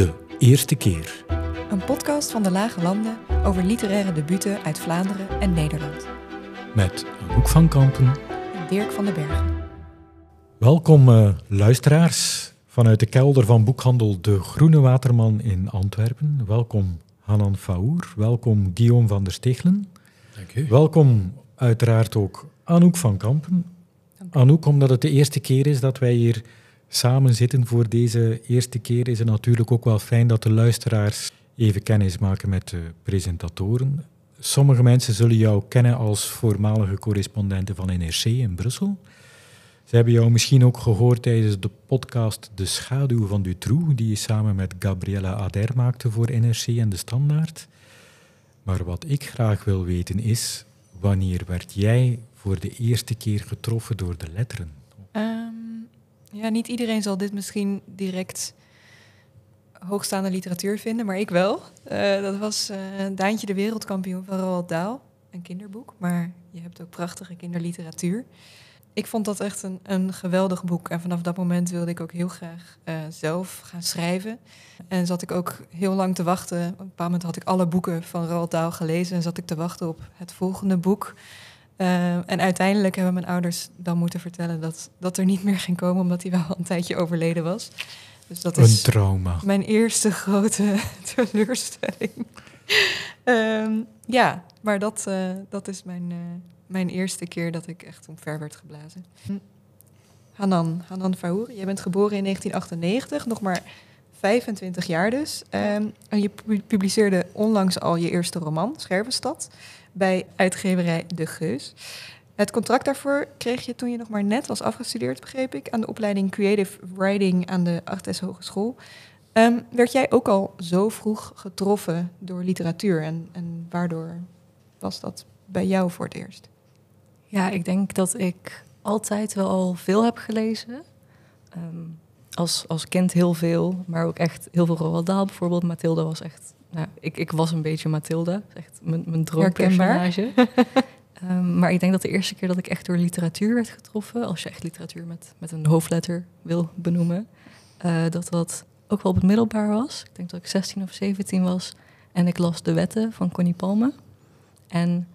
De Eerste Keer. Een podcast van de Lage Landen over literaire debuten uit Vlaanderen en Nederland. Met Anouk van Kampen. En Dirk van den Bergen. Welkom uh, luisteraars vanuit de kelder van boekhandel De Groene Waterman in Antwerpen. Welkom Hanan Faour. Welkom Guillaume van der Steeglen. Dank u. Welkom uiteraard ook Anouk van Kampen. Anouk, omdat het de eerste keer is dat wij hier samen zitten voor deze eerste keer, is het natuurlijk ook wel fijn dat de luisteraars even kennis maken met de presentatoren. Sommige mensen zullen jou kennen als voormalige correspondenten van NRC in Brussel. Ze hebben jou misschien ook gehoord tijdens de podcast De Schaduw van Dutroux, die je samen met Gabriella Ader maakte voor NRC en De Standaard. Maar wat ik graag wil weten is, wanneer werd jij voor de eerste keer getroffen door de letteren? Um, ja, niet iedereen zal dit misschien direct hoogstaande literatuur vinden, maar ik wel. Uh, dat was uh, Daantje de Wereldkampioen van Roald Dahl, een kinderboek. Maar je hebt ook prachtige kinderliteratuur. Ik vond dat echt een, een geweldig boek. En vanaf dat moment wilde ik ook heel graag uh, zelf gaan schrijven. En zat ik ook heel lang te wachten. Op een bepaald moment had ik alle boeken van Roald Dahl gelezen... en zat ik te wachten op het volgende boek... Uh, en uiteindelijk hebben mijn ouders dan moeten vertellen dat, dat er niet meer ging komen, omdat hij wel een tijdje overleden was. Dus dat een is trauma. Mijn eerste grote teleurstelling. um, ja, maar dat, uh, dat is mijn, uh, mijn eerste keer dat ik echt omver werd geblazen. Hanan, Hanan Fahour, jij bent geboren in 1998, nog maar 25 jaar dus. Um, en je publiceerde onlangs al je eerste roman, Scherpenstad bij uitgeverij De Geus. Het contract daarvoor kreeg je toen je nog maar net was afgestudeerd, begreep ik, aan de opleiding Creative Writing aan de Artes Hogeschool. Um, werd jij ook al zo vroeg getroffen door literatuur en, en waardoor was dat bij jou voor het eerst? Ja, ik denk dat ik altijd wel al veel heb gelezen. Um, als, als kind heel veel, maar ook echt heel veel Roald Dahl bijvoorbeeld. Mathilde was echt nou, ik, ik was een beetje Mathilde, echt mijn, mijn droompersonage. um, maar ik denk dat de eerste keer dat ik echt door literatuur werd getroffen, als je echt literatuur met, met een hoofdletter wil benoemen, uh, dat dat ook wel op het middelbaar was. Ik denk dat ik 16 of 17 was en ik las De Wetten van Connie Palme. En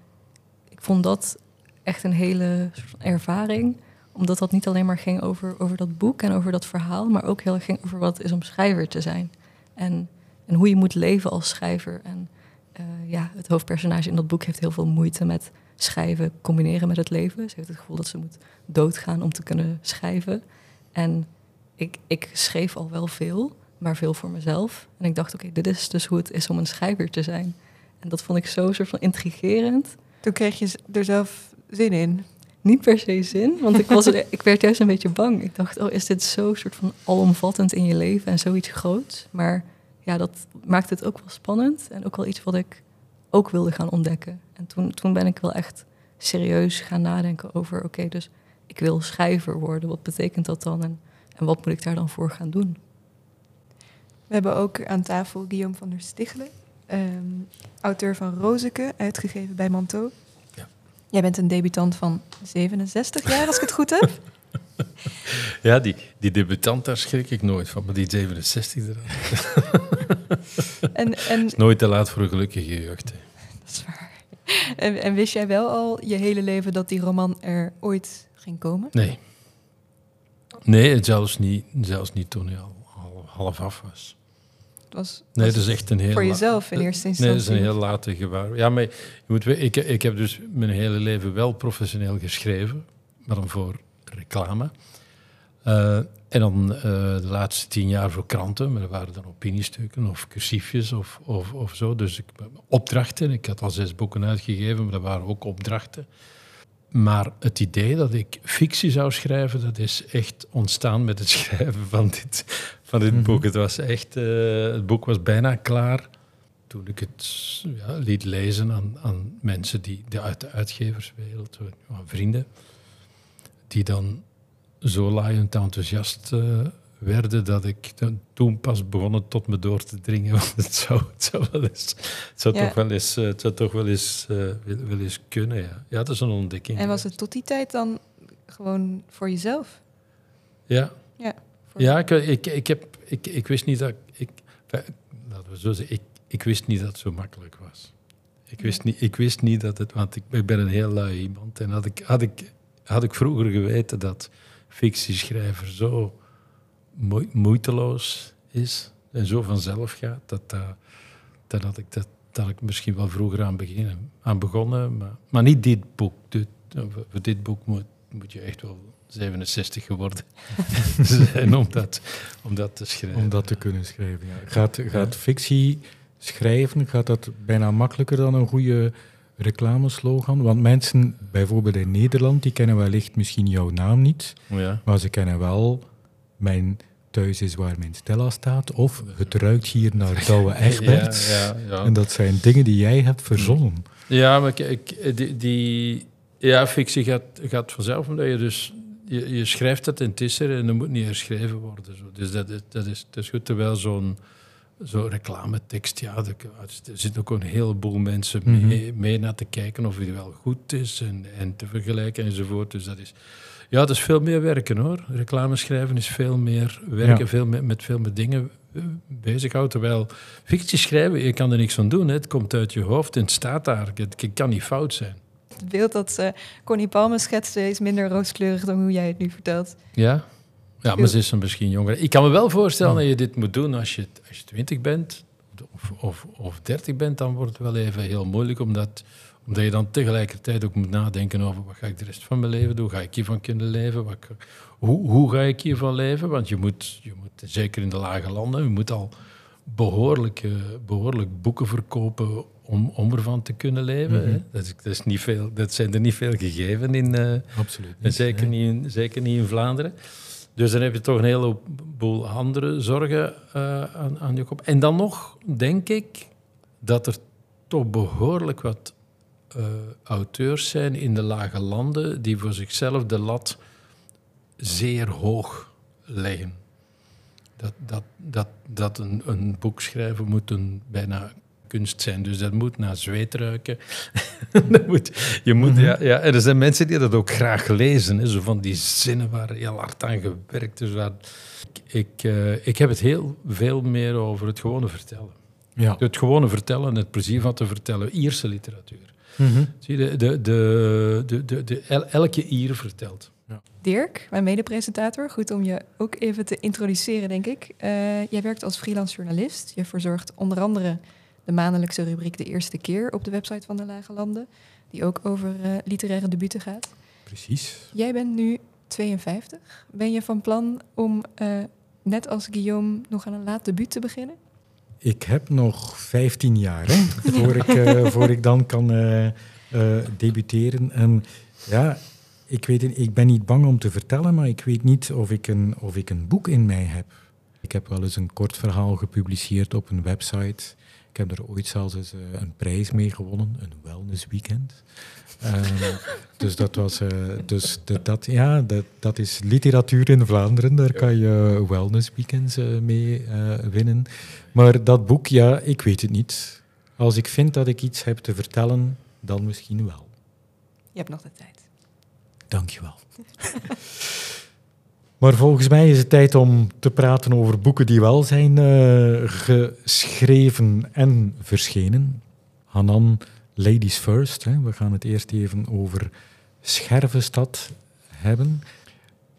ik vond dat echt een hele ervaring, omdat dat niet alleen maar ging over, over dat boek en over dat verhaal, maar ook heel erg ging over wat het is om schrijver te zijn. En en hoe je moet leven als schrijver. En uh, ja, het hoofdpersonage in dat boek heeft heel veel moeite met schrijven combineren met het leven. Ze heeft het gevoel dat ze moet doodgaan om te kunnen schrijven. En ik, ik schreef al wel veel, maar veel voor mezelf. En ik dacht, oké, dit is dus hoe het is om een schrijver te zijn. En dat vond ik zo soort van intrigerend. Toen kreeg je er zelf zin in? Niet per se zin, want ik, was, ik werd juist een beetje bang. Ik dacht, oh, is dit zo soort van alomvattend in je leven en zoiets groots? Maar ja, dat maakt het ook wel spannend en ook wel iets wat ik ook wilde gaan ontdekken. En toen, toen ben ik wel echt serieus gaan nadenken over, oké, dus ik wil schrijver worden. Wat betekent dat dan en, en wat moet ik daar dan voor gaan doen? We hebben ook aan tafel Guillaume van der Stichelen, um, auteur van Rozeke, uitgegeven bij Manteau. Ja. Jij bent een debutant van 67 jaar, als ik het goed heb. Ja, die, die debutant, daar schrik ik nooit van, maar die 67 eraan. en, en... is nooit te laat voor een gelukkige jeugd. Hè. Dat is waar. En, en, wist jij wel al je hele leven dat die roman er ooit ging komen? Nee. Nee, zelfs niet, zelfs niet toen hij al half, half af was. Het was, nee, dat is echt een heel... Voor jezelf in eerste instantie? Nee, dat is een heel late gewaar. Ja, maar je moet, ik, ik heb dus mijn hele leven wel professioneel geschreven, maar dan voor reclame. Uh, en dan uh, de laatste tien jaar voor kranten, maar dat waren dan opiniestukken of cursiefjes of, of, of zo. Dus ik, opdrachten. Ik had al zes boeken uitgegeven, maar dat waren ook opdrachten. Maar het idee dat ik fictie zou schrijven, dat is echt ontstaan met het schrijven van dit, van dit mm -hmm. boek. Het, was echt, uh, het boek was bijna klaar toen ik het ja, liet lezen aan, aan mensen die, die uit de uitgeverswereld, vrienden, die dan zo laaiend enthousiast uh, werden dat ik toen pas begonnen tot me door te dringen. Want het zou, het zou, wel eens, het zou toch wel eens, het zou toch wel eens, uh, wel eens kunnen. Ja. ja, dat is een ontdekking. En was het tot die tijd dan gewoon voor jezelf? Ja. Ja, ja ik, ik, ik, heb, ik, ik wist niet dat ik. laten we zo zeggen, ik, ik wist niet dat het zo makkelijk was. Ik wist niet, ik wist niet dat het, want ik, ik ben een heel lui iemand. En had ik, had, ik, had ik vroeger geweten dat fictieschrijver zo moeiteloos is en zo vanzelf gaat, dat, dan had ik dat, dat ik misschien wel vroeger aan, beginnen, aan begonnen. Maar, maar niet dit boek. Dit, voor dit boek moet, moet je echt wel 67 geworden zijn om dat, om dat te schrijven. Om dat te kunnen schrijven, ja. Gaat, gaat fictie schrijven, gaat dat bijna makkelijker dan een goede reclameslogan? Want mensen, bijvoorbeeld in Nederland, die kennen wellicht misschien jouw naam niet, ja. maar ze kennen wel mijn thuis is waar mijn Stella staat, of het ruikt hier naar Douwe Egberts. Ja, ja, en dat zijn dingen die jij hebt verzonnen. Ja, maar kijk, die, die ja, fictie gaat, gaat vanzelf, omdat je dus je, je schrijft het in het is er en dat moet niet herschreven worden. Zo. Dus dat, dat, is, dat is goed. Terwijl zo'n zo'n reclametekst, ja, er zitten ook een heleboel mensen mhm. mee, mee, naar te kijken of die wel goed is en, en te vergelijken enzovoort. Dus dat is, ja, dat is veel meer werken hoor. Reclame schrijven is veel meer werken, veel met, met veel meer dingen eh, bezighouden. Terwijl fictie schrijven, je kan er niks van doen. Hè. Het komt uit je hoofd en het staat daar. Het, kan niet fout zijn. Het beeld dat uh, Connie Palme schetste is minder rooskleurig dan hoe jij het nu vertelt. Ja, ja, maar ze is misschien jonger. Ik kan me wel voorstellen dat je dit moet doen als je, als je 20 bent of, of, of 30 bent, dan wordt het wel even heel moeilijk, omdat, omdat je dan tegelijkertijd ook moet nadenken over wat ga ik de rest van mijn leven doen, ga ik hiervan kunnen leven, wat, hoe, hoe ga ik hiervan leven? Want je moet, je moet, zeker in de lage landen, je moet al behoorlijk, uh, behoorlijk boeken verkopen om, om ervan te kunnen leven. Mhm. dat, is, dat, is, niet veel, dat zijn er niet veel gegeven in, uh, Absoluut zeker, niet in, zeker niet in Vlaanderen. Dus dan heb je toch een heleboel andere zorgen uh, aan, aan je kop. En dan nog denk ik dat er toch behoorlijk wat uh, auteurs zijn in de lage landen die voor zichzelf de lat zeer hoog leggen. Dat, dat, dat, dat een, een boek schrijven moet een bijna kunst zijn. Dus dat moet naar zweet ruiken. dat moet, je moet, mhm. ja, ja, en er zijn mensen die dat ook graag lezen. Hè, zo van die zinnen waar heel hard aan gewerkt is. Waar, ik, uh, ik heb het heel veel meer over het gewone vertellen. Ja. Het gewone vertellen, het plezier van te vertellen. Ierse literatuur. Mm Zie je, de, de, de, de, de, elke Ier vertelt. Ja. Dirk, mijn medepresentator, goed om je ook even te introduceren, denk ik. Uh, jij werkt als freelance journalist. Je verzorgt onder andere de maandelijkse rubriek De Eerste Keer op de website van de Lage Landen, die ook over uh, literaire debuten gaat. Precies. Jij bent nu 52. Ben je van plan om, uh, net als Guillaume, nog aan een laat debuut te beginnen? Ik heb nog 15 jaar hè, voor, ik, uh, voor ik dan kan debuteren. En ja, ik, weet, ik ben niet bang om te vertellen, maar ik weet niet of ik een, of ik een boek in mij heb. Ik heb wel eens een kort verhaal gepubliceerd op een website. Ik heb er ooit zelfs eens uh, een prijs mee gewonnen, een wellness weekend. Uh, dus dat was, uh, dus de, dat, ja, dat, dat is literatuur in Vlaanderen. Daar kan je wellness weekends eh, mee winnen. Maar dat boek, ja, ik weet het niet. Als ik vind dat ik iets heb te vertellen, dan misschien wel. Je hebt nog de tijd. Dankjewel. Maar volgens mij is het tijd om te praten over boeken die wel zijn uh, geschreven en verschenen. Hanan, Ladies First. Hè. We gaan het eerst even over Schervenstad hebben.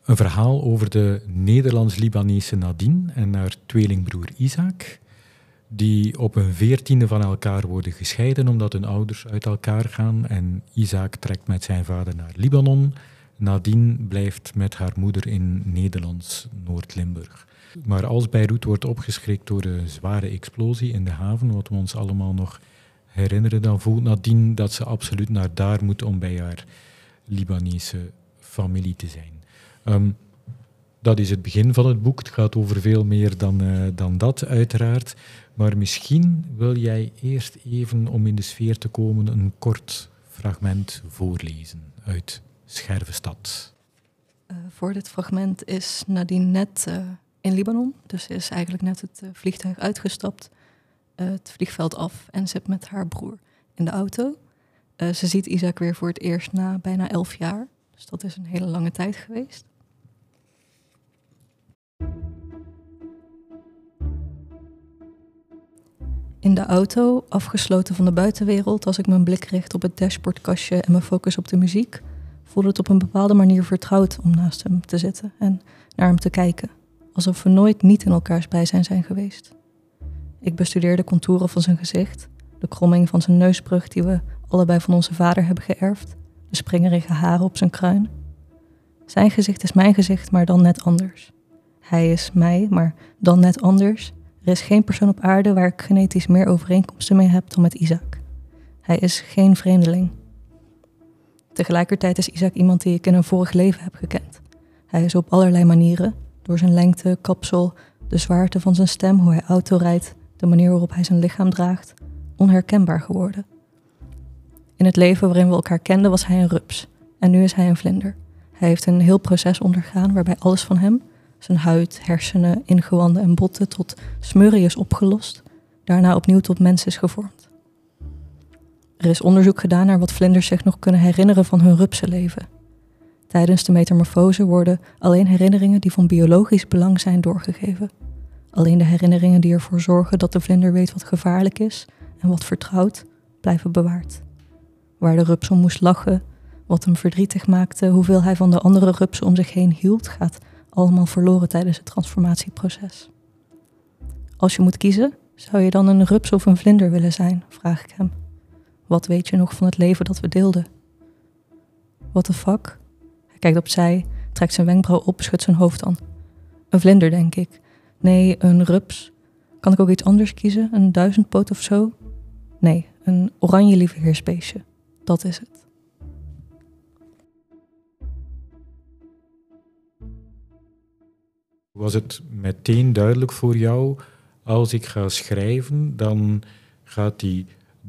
Een verhaal over de Nederlands-Libanese Nadine en haar tweelingbroer Isaac, die op een veertiende van elkaar worden gescheiden omdat hun ouders uit elkaar gaan en Isaac trekt met zijn vader naar Libanon Nadien blijft met haar moeder in Nederlands Noord-Limburg. Maar als Beirut wordt opgeschrikt door de zware explosie in de haven, wat we ons allemaal nog herinneren, dan voelt Nadine dat ze absoluut naar daar moet om bij haar Libanese familie te zijn. Ehm, dat is het begin van het boek. Het gaat over veel meer dan, uh, dan dat, uiteraard. Maar misschien wil jij eerst even, om in de sfeer te komen, een kort fragment voorlezen uit Schervenstad. Uh, voor dit fragment is Nadine net uh, in Libanon. Dus ze is eigenlijk net het uh, vliegtuig uitgestapt, het vliegveld af en zit met haar broer in de auto. ze ziet Isaac weer voor het eerst na bijna elf jaar. Dus dat is een hele lange tijd geweest. In de auto, afgesloten van de buitenwereld, als ik mijn blik richt op het dashboardkastje en mijn focus op de muziek, voelde het op een bepaalde manier vertrouwd om naast hem te zitten en naar hem te kijken, alsof we nooit niet in elkaars bijzijn zijn geweest. Ik bestudeerde de contouren van zijn gezicht, de kromming van zijn neusbrug die we allebei van onze vader hebben geërfd, de springerige haren op zijn kruin. Zijn gezicht is mijn gezicht, maar dan net anders. Hij is mij, maar dan net anders. Er is geen persoon op aarde waar ik genetisch meer overeenkomsten mee heb dan met Isaac. Hij is geen vreemdeling. Tegelijkertijd is Isaac iemand die ik in een vorig leven heb gekend. Hij is op allerlei manieren, door zijn lengte, kapsel, de zwaarte van zijn stem, hoe hij auto rijdt, de manier waarop hij zijn lichaam draagt, onherkenbaar geworden. In het leven waarin we elkaar kenden was hij een rups en nu is hij een vlinder. Hij heeft een heel proces ondergaan waarbij alles van hem, zijn huid, hersenen, ingewanden en botten tot smurrie is opgelost, daarna opnieuw tot mens is gevormd. Er is onderzoek gedaan naar wat vlinders zich nog kunnen herinneren van hun rupsenleven. Tijdens de metamorfose worden alleen herinneringen die van biologisch belang zijn doorgegeven. Alleen de herinneringen die ervoor zorgen dat de vlinder weet wat gevaarlijk is en wat vertrouwd, blijven bewaard. Waar de rups om moest lachen, wat hem verdrietig maakte, hoeveel hij van de andere rupsen om zich heen hield, gaat allemaal verloren tijdens het transformatieproces. Als je moet kiezen, zou je dan een rups of een vlinder willen zijn? vraag ik hem. Wat weet je nog van het leven dat we deelden? What the fuck? Hij kijkt opzij, trekt zijn wenkbrauw op, schudt zijn hoofd aan. Een vlinder, denk ik. Nee, een rups. Kan ik ook iets anders kiezen? Een duizendpoot of zo? Nee, een oranje lieveheersbeestje. Dat is het. Was het meteen duidelijk voor jou, als ik ga schrijven, dan gaat die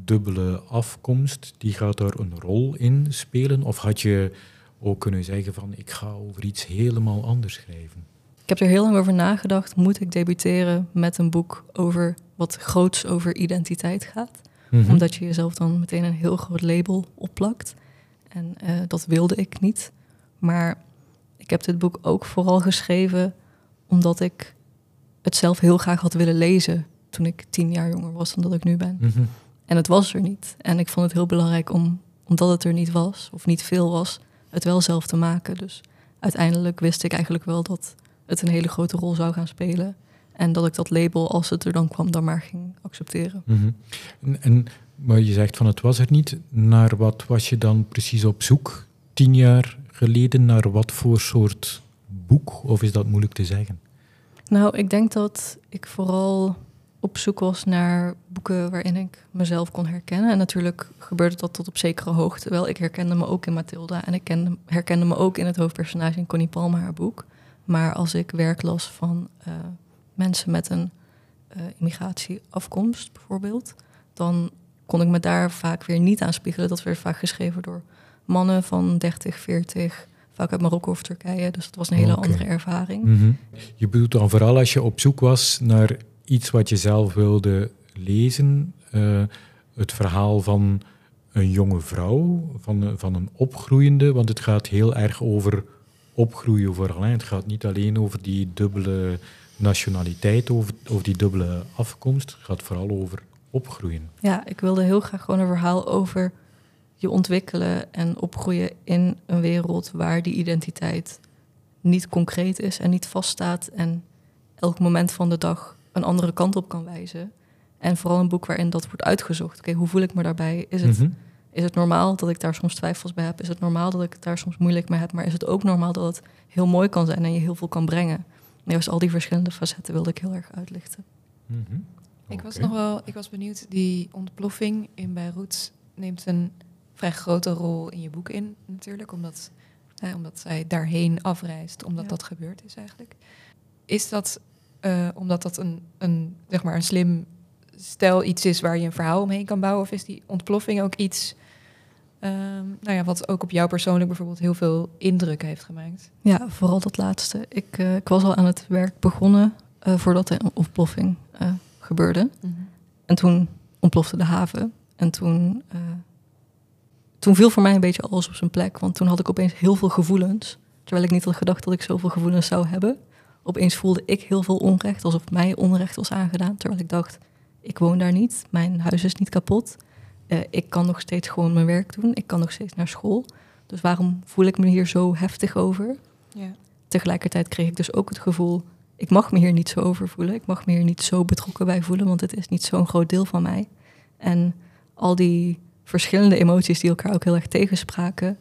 dubbele afkomst, die gaat daar een rol in spelen? Of had je ook kunnen zeggen van, ik ga over iets helemaal anders schrijven? Ik heb er heel lang over nagedacht, moet ik debuteren met een boek over wat groots over identiteit gaat? Mhm. Omdat je jezelf dan meteen een heel groot label opplakt. En eh, dat wilde ik niet. Maar ik heb dit boek ook vooral geschreven omdat ik het zelf heel graag had willen lezen toen ik tien jaar jonger was dan dat ik nu ben. Mhm. En het was er niet. En ik vond het heel belangrijk om, omdat het er niet was, of niet veel was, het wel zelf te maken. Dus uiteindelijk wist ik eigenlijk wel dat het een hele grote rol zou gaan spelen. En dat ik dat label, als het er dan kwam, dan maar ging accepteren. Mhm. En, en, maar je zegt van het was er niet. Naar wat was je dan precies op zoek? Tien jaar geleden, naar wat voor soort boek? Of is dat moeilijk te zeggen? Nou, ik denk dat ik vooral op zoek was naar boeken waarin ik mezelf kon herkennen. En natuurlijk gebeurde dat tot op zekere hoogte wel. Ik herkende me ook in Mathilda en ik kende, herkende me ook in het hoofdpersonage in Connie Palmer haar boek. Maar als ik werk las van eh, mensen met een eh, immigratieafkomst bijvoorbeeld, dan kon ik me daar vaak weer niet aan spiegelen. Dat werd vaak geschreven door mannen van 30, 40, vaak uit Marokko of Turkije. Dus dat was een hele andere ervaring. Mhm. Je bedoelt dan vooral als je op zoek was naar iets wat je zelf wilde lezen, eh, het verhaal van een jonge vrouw, van, een- van een opgroeiende, want het gaat heel erg over opgroeien vooral. Hè. Het gaat niet alleen over die dubbele nationaliteit, over, over die dubbele afkomst, het gaat vooral over opgroeien. Ja, ik wilde heel graag gewoon een verhaal over je ontwikkelen en opgroeien in een wereld waar die identiteit niet concreet is en niet vaststaat en elk moment van de dag een andere kant op kan wijzen. En vooral een boek waarin dat wordt uitgezocht. Oké, hoe voel ik me daarbij? Is het, Mhm. is het normaal dat ik daar soms twijfels bij heb? Is het normaal dat ik het daar soms moeilijk mee heb? Maar is het ook normaal dat het heel mooi kan zijn en je heel veel kan brengen? En juist al die verschillende facetten wilde ik heel erg uitlichten. Mhm. Ik was nog wel, ik was benieuwd, die ontploffing in Beirut neemt een vrij grote rol in je boek in, natuurlijk, omdat, hè, omdat zij daarheen afreist, omdat Ja. dat gebeurd is eigenlijk. Is dat eh, omdat dat een, een, zeg maar een slim stijl iets is waar je een verhaal omheen kan bouwen, of is die ontploffing ook iets, ehm, nou ja, wat ook op jou persoonlijk bijvoorbeeld heel veel indruk heeft gemaakt? Ja, vooral dat laatste. Ik, eh, ik was al aan het werk begonnen eh, voordat de ontploffing gebeurde. En toen ontplofte de haven. En toen, toen viel voor mij een beetje alles op zijn plek. Want toen had ik opeens heel veel gevoelens. Terwijl ik niet had gedacht dat ik zoveel gevoelens zou hebben. Opeens voelde ik heel veel onrecht, alsof mij onrecht was aangedaan. Terwijl ik dacht, ik woon daar niet, mijn huis is niet kapot. Eh, ik kan nog steeds gewoon mijn werk doen, ik kan nog steeds naar school. Dus waarom voel ik me hier zo heftig over? Ja. Tegelijkertijd kreeg ik dus ook het gevoel, ik mag me hier niet zo over voelen. Ik mag me hier niet zo betrokken bij voelen, want het is niet zo'n groot deel van mij. En al die verschillende emoties die elkaar ook heel erg tegenspraken,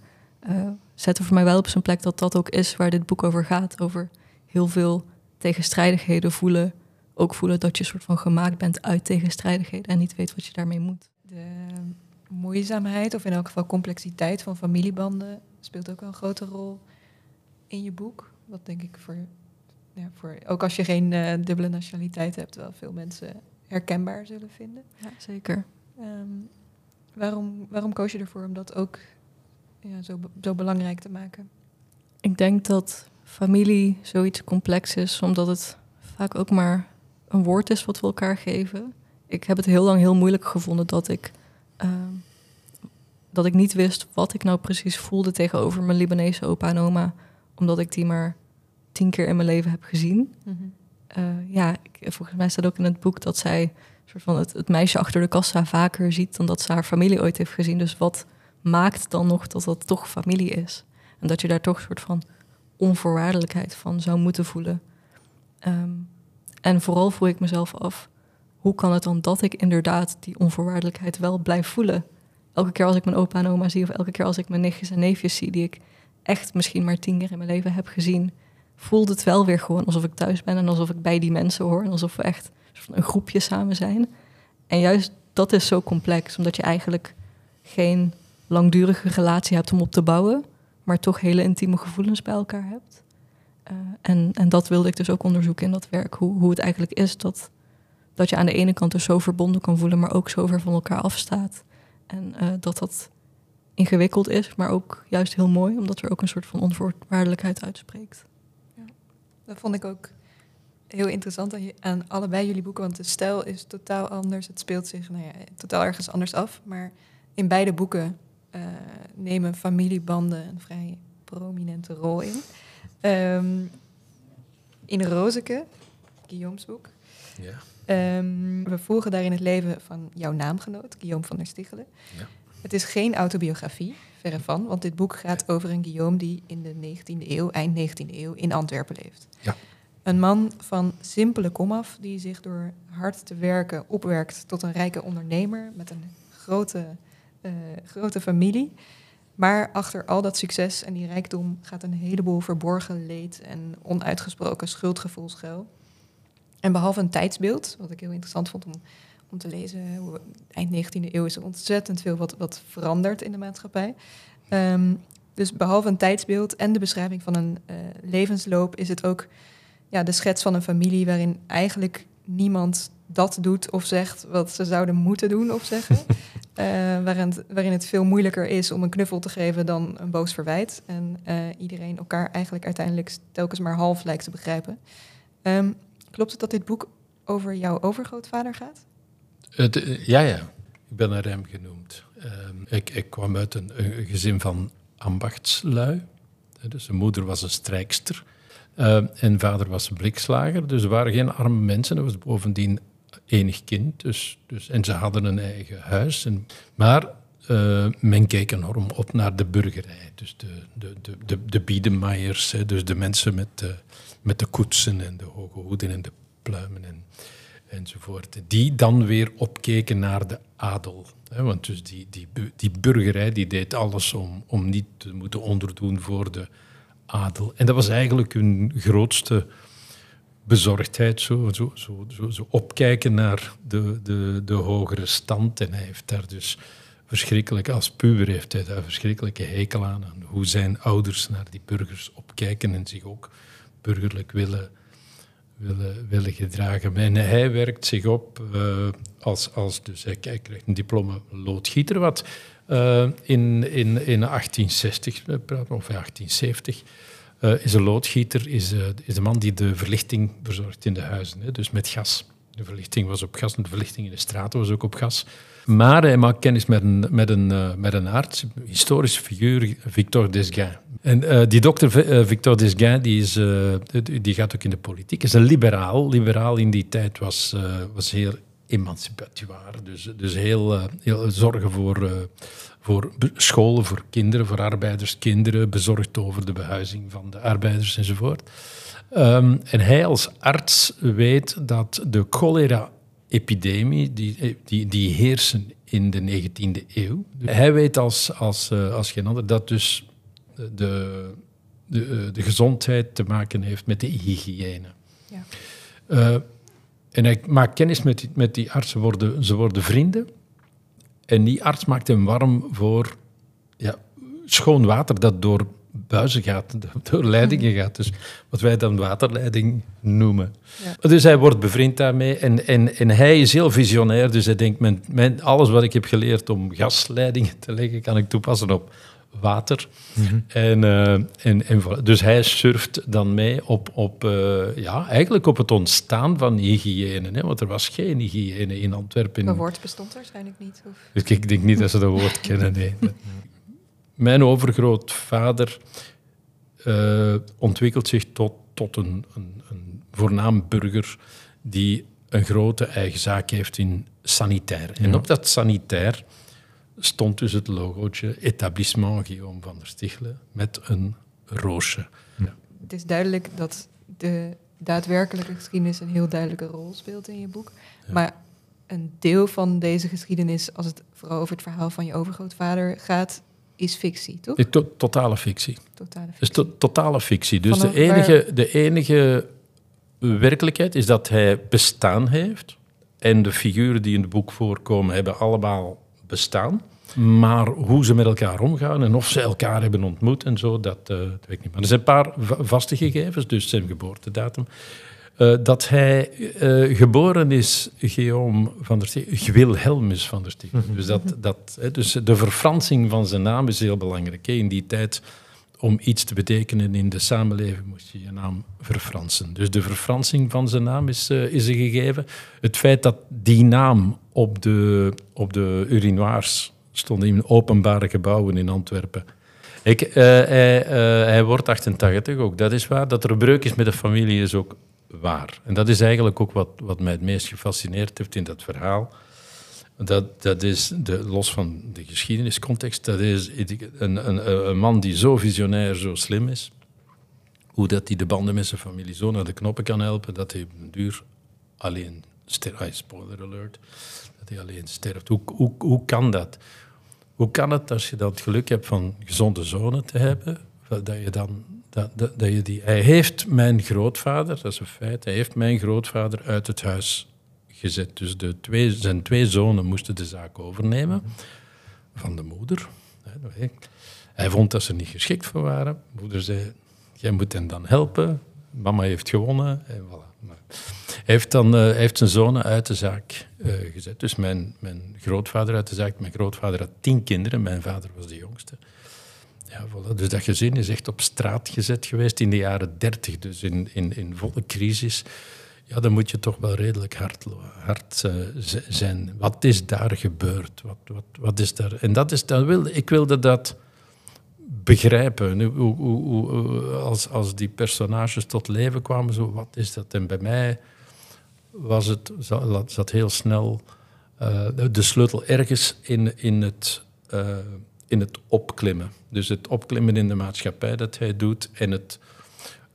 uh, zetten voor mij wel op zijn plek dat dat ook is waar dit boek over gaat. Over heel veel tegenstrijdigheden voelen. Ook voelen dat je soort van gemaakt bent uit tegenstrijdigheden en niet weet wat je daarmee moet. De moeizaamheid, of in elk geval complexiteit van familiebanden, speelt ook wel een grote rol in je boek. Wat denk ik voor, ja, voor ook als je geen uh, dubbele nationaliteit hebt, wel veel mensen herkenbaar zullen vinden. Ja, zeker. Um, waarom, waarom koos je ervoor om dat ook ja, zo, zo belangrijk te maken? Ik denk dat familie zoiets complex is, omdat het vaak ook maar een woord is wat we elkaar geven. Ik heb het heel lang heel moeilijk gevonden dat ik, ehm, dat ik niet wist wat ik nou precies voelde tegenover mijn Libanese opa en oma, omdat ik die maar tien keer in mijn leven heb gezien. Mhm. Eh, ja, ik, volgens mij staat ook in het boek dat zij soort van het, het, meisje achter de kassa vaker ziet dan dat ze haar familie ooit heeft gezien. Dus wat maakt dan nog dat dat toch familie is? En dat je daar toch een soort van onvoorwaardelijkheid van zou moeten voelen. Ehm, en vooral voel ik mezelf af, hoe kan het dan dat ik inderdaad die onvoorwaardelijkheid wel blijf voelen? Elke keer als ik mijn opa en oma zie, of elke keer als ik mijn nichtjes en neefjes zie, die ik echt misschien maar tien keer in mijn leven heb gezien, voelt het wel weer gewoon alsof ik thuis ben en alsof ik bij die mensen hoor en alsof we echt een groepje samen zijn. En juist dat is zo complex, omdat je eigenlijk geen langdurige relatie hebt om op te bouwen, maar toch hele intieme gevoelens bij elkaar hebt. Uh, en, en dat wilde ik dus ook onderzoeken in dat werk. Hoe, hoe het eigenlijk is dat, dat je aan de ene kant dus zo verbonden kan voelen, maar ook zo ver van elkaar afstaat. En uh, dat dat ingewikkeld is, maar ook juist heel mooi, omdat er ook een soort van onvoorwaardelijkheid uitspreekt. Ja, dat vond ik ook heel interessant aan, aan, allebei jullie boeken, want de stijl is totaal anders. Het speelt zich nou ja, totaal ergens anders af. Maar in beide boeken uh, nemen familiebanden een vrij prominente rol in. Um, in Rozeke, Guillaume's boek. Ja. Um, we volgen daarin het leven van jouw naamgenoot, Guillaume van der Stichelen. Ja. Het is geen autobiografie, verre van, want dit boek gaat over een Guillaume die in de 19e eeuw, eind 19e eeuw, in Antwerpen leeft. Ja. Een man van simpele komaf die zich door hard te werken opwerkt tot een rijke ondernemer met een grote, uh, grote familie. Maar achter al dat succes en die rijkdom gaat een heleboel verborgen leed en onuitgesproken schuldgevoel schuil. En behalve een tijdsbeeld, wat ik heel interessant vond om, om te lezen, hoe, eind 19e eeuw is er ontzettend veel wat, wat verandert in de maatschappij. Um, dus behalve een tijdsbeeld en de beschrijving van een uh, levensloop is het ook ja, de schets van een familie waarin eigenlijk niemand dat doet of zegt wat ze zouden moeten doen of zeggen. uh, waarin, het, waarin het veel moeilijker is om een knuffel te geven dan een boos verwijt. En uh, iedereen elkaar eigenlijk uiteindelijk telkens maar half lijkt te begrijpen. Um, klopt het dat dit boek over jouw overgrootvader gaat? Het, uh, ja, ja. Ik ben een rem genoemd. Um, ik, ik, kwam uit een, gezin van ambachtslui. Dus zijn moeder was een strijkster. Uh, en vader was een blikslager, dus er waren geen arme mensen. Dat was bovendien enig kind, dus, dus, en ze hadden een eigen huis. En, maar uh, men keek enorm op naar de burgerij, dus de, de, de, de, de dus de mensen met de, met de koetsen en de hoge hoeden en de pluimen en, enzovoort. Die dan weer opkeken naar de adel. Hè, want dus die, die, die burgerij die deed alles om, om niet te moeten onderdoen voor de adel. En dat was eigenlijk hun grootste bezorgdheid, zo, zo, zo, zo, opkijken naar de, de, de hogere stand. En hij heeft daar dus verschrikkelijk, als puber heeft hij daar verschrikkelijke hekel aan, aan hoe zijn ouders naar die burgers opkijken en zich ook burgerlijk willen, willen, willen gedragen. En hij werkt zich op uh, als, als dus hij krijgt een diploma loodgieter, wat uh, in, in, in 1860, we praten over 1870, uh, is een loodgieter is, uh, is de man die de verlichting verzorgt in de huizen, hè, dus met gas. De verlichting was op gas en de verlichting in de straten was ook op gas. Maar hij maakt kennis met een, met een, uh, met een arts, een historische figuur, Victor Desgain. En die dokter Victor Desgain die is, die gaat ook in de politiek. Is een liberaal. Liberaal in die tijd was, was heel emancipatoire. Dus, dus heel, heel zorgen voor, voor scholen voor kinderen, voor arbeiders, kinderen, bezorgd over de behuizing van de arbeiders enzovoort. Um, en hij als arts weet dat de cholera-epidemie, die, die, die heersen in de 19e eeuw. Hij weet als, als, uh, als geen ander dat dus de, de, de gezondheid te maken heeft met de hygiëne. Ja. Uh, en hij maakt kennis met die, met die arts, ze worden, ze worden vrienden. En die arts maakt hem warm voor ja, schoon water dat door buizen gaat, door leidingen gaat. Dus wat wij dan waterleiding noemen. Ja. Dus hij wordt bevriend daarmee. En, en, en hij is heel visionair, dus hij denkt, mijn, mijn, alles wat ik heb geleerd om gasleidingen te leggen, kan ik toepassen op water. Mhm. en, uh, en, en, dus hij surft dan mee op, op, uh, ja, eigenlijk op het ontstaan van hygiëne. Hè, want er was geen hygiëne in Antwerpen. Dat woord bestond waarschijnlijk niet. Of? Dus ik denk niet dat ze dat woord kennen. Nee. Mijn overgrootvader uh, ontwikkelt zich tot, tot een, een, een voornaam burger die een grote eigen zaak heeft in sanitair. En op dat sanitair stond dus het logootje Etablissement Guillaume van der Stichelen met een roosje. Ja. Het is duidelijk dat de daadwerkelijke geschiedenis een heel duidelijke rol speelt in je boek. Maar een deel van deze geschiedenis, als het vooral over het verhaal van je overgrootvader gaat, is fictie, toch? totale fictie. Totale fictie. Is totale fictie. Dus de enige, de enige werkelijkheid is dat hij bestaan heeft. En de figuren die in het boek voorkomen hebben allemaal bestaan. Maar hoe ze met elkaar omgaan en of ze elkaar hebben ontmoet en zo, dat, uh, weet ik niet. Maar er zijn een paar vaste gegevens, dus zijn geboortedatum. Uh, dat hij uh, geboren is, Guillaume van der Stichelen, Wilhelmus van der Stichelen. Mhm. Dus, dat, dat, dus de verfransing van zijn naam is heel belangrijk. In die tijd, om iets te betekenen in de samenleving, moest je je naam verfransen. Dus de verfransing van zijn naam is, uh, is een gegeven. Het feit dat die naam op de, op de urinoirs stond in openbare gebouwen in Antwerpen. Ik, uh, hij, uh, hij, wordt 88 ook, dat is waar. Dat er een breuk is met de familie is ook waar. En dat is eigenlijk ook wat, wat mij het meest gefascineerd heeft in dat verhaal. Dat, dat is, de, los van de geschiedeniscontext, dat is een, een, een man die zo visionair, zo slim is. Hoe dat hij de banden met zijn familie zo naar de knoppen kan helpen, dat hij duur alleen sterft. Spoiler alert. Dat hij alleen sterft. Hoe, hoe, hoe kan dat? Hoe kan het als je dan het geluk hebt van gezonde zonen te hebben, dat je dan dat, dat, dat, je die... Hij heeft mijn grootvader, dat is een feit, hij heeft mijn grootvader uit het huis gezet. Dus de twee, zijn twee zonen moesten de zaak overnemen van de moeder. Hij vond dat ze niet geschikt voor waren. Moeder zei, jij moet hen dan helpen. Mama heeft gewonnen. En voilà. Hij heeft, dan, uh, heeft zijn zonen uit de zaak uh, gezet. Dus mijn, mijn grootvader uit de zaak. Mijn grootvader had tien kinderen. Mijn vader was de jongste. Ja, voilà. Dus dat gezin is echt op straat gezet geweest in de jaren dertig. Dus in, in, in volle crisis. Ja, dan moet je toch wel redelijk hard, uh, zijn. Wat is daar gebeurd? Wat, wat, wat is daar? En dat is, dan wilde, ik wilde dat begrijpen. Hoe, hoe, hoe, als, als die personages tot leven kwamen, zo, wat is dat? En bij mij was het, zat heel snel uh, de sleutel ergens in, in het... In het opklimmen. Dus het opklimmen in de maatschappij dat hij doet en het,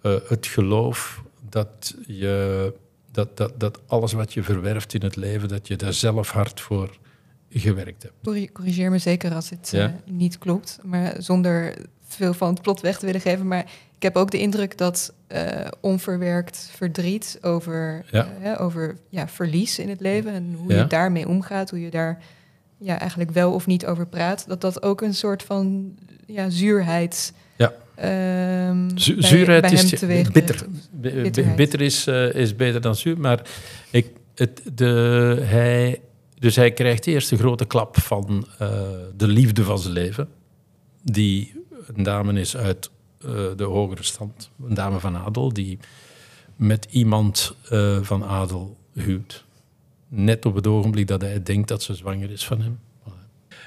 het geloof dat, je, dat, dat, dat alles wat je verwerft in het leven, dat je daar zelf hard voor gewerkt hebt. Corrigeer me zeker als het ja? uh, niet klopt, maar zonder veel van het plot weg te willen geven. Maar ik heb ook de indruk dat uh, onverwerkt verdriet over, ja. over ja, verlies in het leven en hoe je daarmee omgaat, hoe je daar ja, eigenlijk wel of niet over praat, dat dat ook een soort van ja, zuurheid. Zuurheid bij, is bitter. Bitterheid. Bitter is, uh, is beter dan zuur, maar ik, het, de, hij, dus hij krijgt eerst de grote klap van uh, de liefde van zijn leven, die een dame is uit uh, de hogere stand, een dame van adel, die met iemand van adel huwt net op het ogenblik dat hij denkt dat ze zwanger is van hem.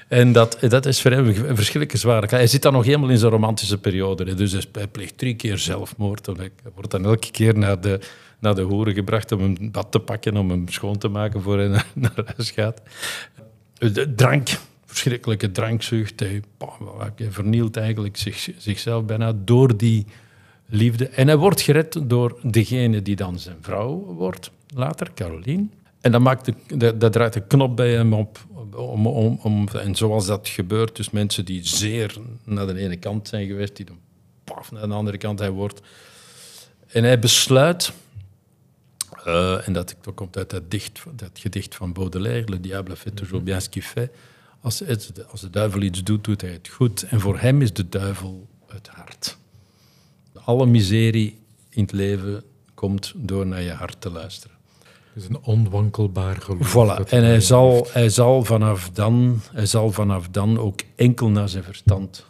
En dat, dat is voor hem verschrikkelijke zware Hij zit dan nog helemaal in zijn romantische periode. Dus hij pleegt drie keer zelfmoord. Hij wordt dan elke keer naar de, naar de hoeren gebracht om een bad te pakken, om hem schoon te maken voor hij naar, huis gaat. De drank, verschrikkelijke drankzucht. Hij, hij vernielt eigenlijk zich, zichzelf bijna door die liefde. En hij wordt gered door degene die dan zijn vrouw wordt, later, Caroline. En dat, maakt de, dat, draait de knop bij hem op. Om, om, om, en zoals dat gebeurt, dus mensen die zeer naar de ene kant zijn geweest, die dan paf naar de andere kant hij wordt. En hij besluit, uh, en dat, dat komt uit dat, dat gedicht van Baudelaire, Le diable fait toujours bien ce qu'il fait. Als de duivel iets doet, doet hij het goed. En voor hem is de duivel het hart. Alle miserie in het leven komt door naar je hart te luisteren. Het is een onwankelbaar geloof. Voilà. En hij zal, hij, zal vanaf dan, hij zal vanaf dan ook enkel naar zijn verstand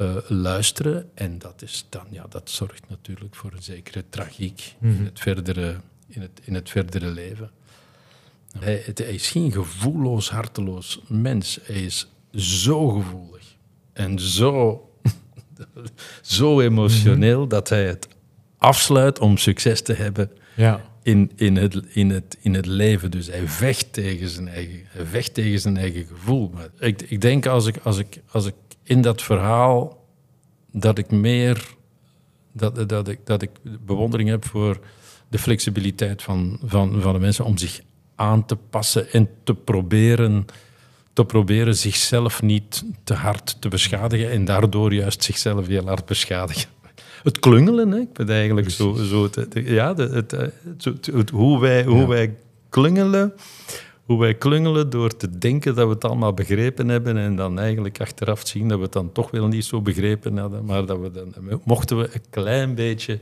uh, luisteren. En dat, is dan, ja, dat zorgt natuurlijk voor een zekere tragiek in, mhm. het verdere, in, het, in het verdere leven. Hij, hij, is geen gevoelloos, harteloos mens. Hij is zo gevoelig en zo, zo emotioneel mhm. dat hij het afsluit om succes te hebben ja. In, in, het, in, het, in het leven. Dus hij vecht tegen zijn eigen, hij vecht tegen zijn eigen gevoel. Maar ik, ik denk als ik, als, ik, als ik in dat verhaal dat ik meer dat, dat, ik, dat ik bewondering heb voor de flexibiliteit van, van, van de mensen om zich aan te passen en te proberen, te proberen zichzelf niet te hard te beschadigen en daardoor juist zichzelf heel hard beschadigen. Het klungelen, hè? ik vind eigenlijk zo, zo het, ja, het, het, hoe, wij, hoe wij klungelen hoe wij klungelen door te denken dat we het allemaal begrepen hebben en dan eigenlijk achteraf zien dat we het dan toch wel niet zo begrepen hadden, maar dat we dan, mochten we een klein beetje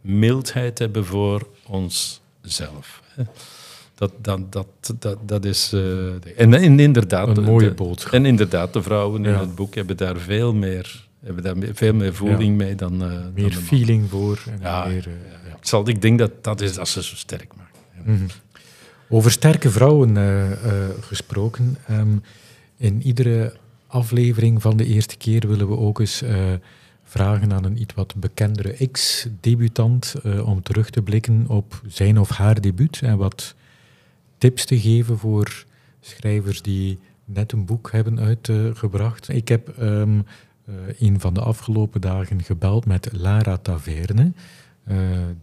mildheid hebben voor onszelf. Dat, dat, dat, dat, dat is... Uh, en, en, inderdaad... Een mooie boodschap. En inderdaad, de vrouwen in het boek hebben daar veel meer, hebben daar veel meer voeling mee dan... Uh, meer dan feeling voor. En ja, meer, uh, ik, zal, ik denk dat dat is dat ze zo sterk maken. Mm over sterke vrouwen uh, gesproken. Um, in iedere aflevering van de eerste keer willen we ook eens uh, vragen aan een iets wat bekendere ex-debutant om terug te blikken op zijn of haar debuut en wat tips te geven voor schrijvers die net een boek hebben uitgebracht. Ik heb um, een van de afgelopen dagen gebeld met Lara Taverne,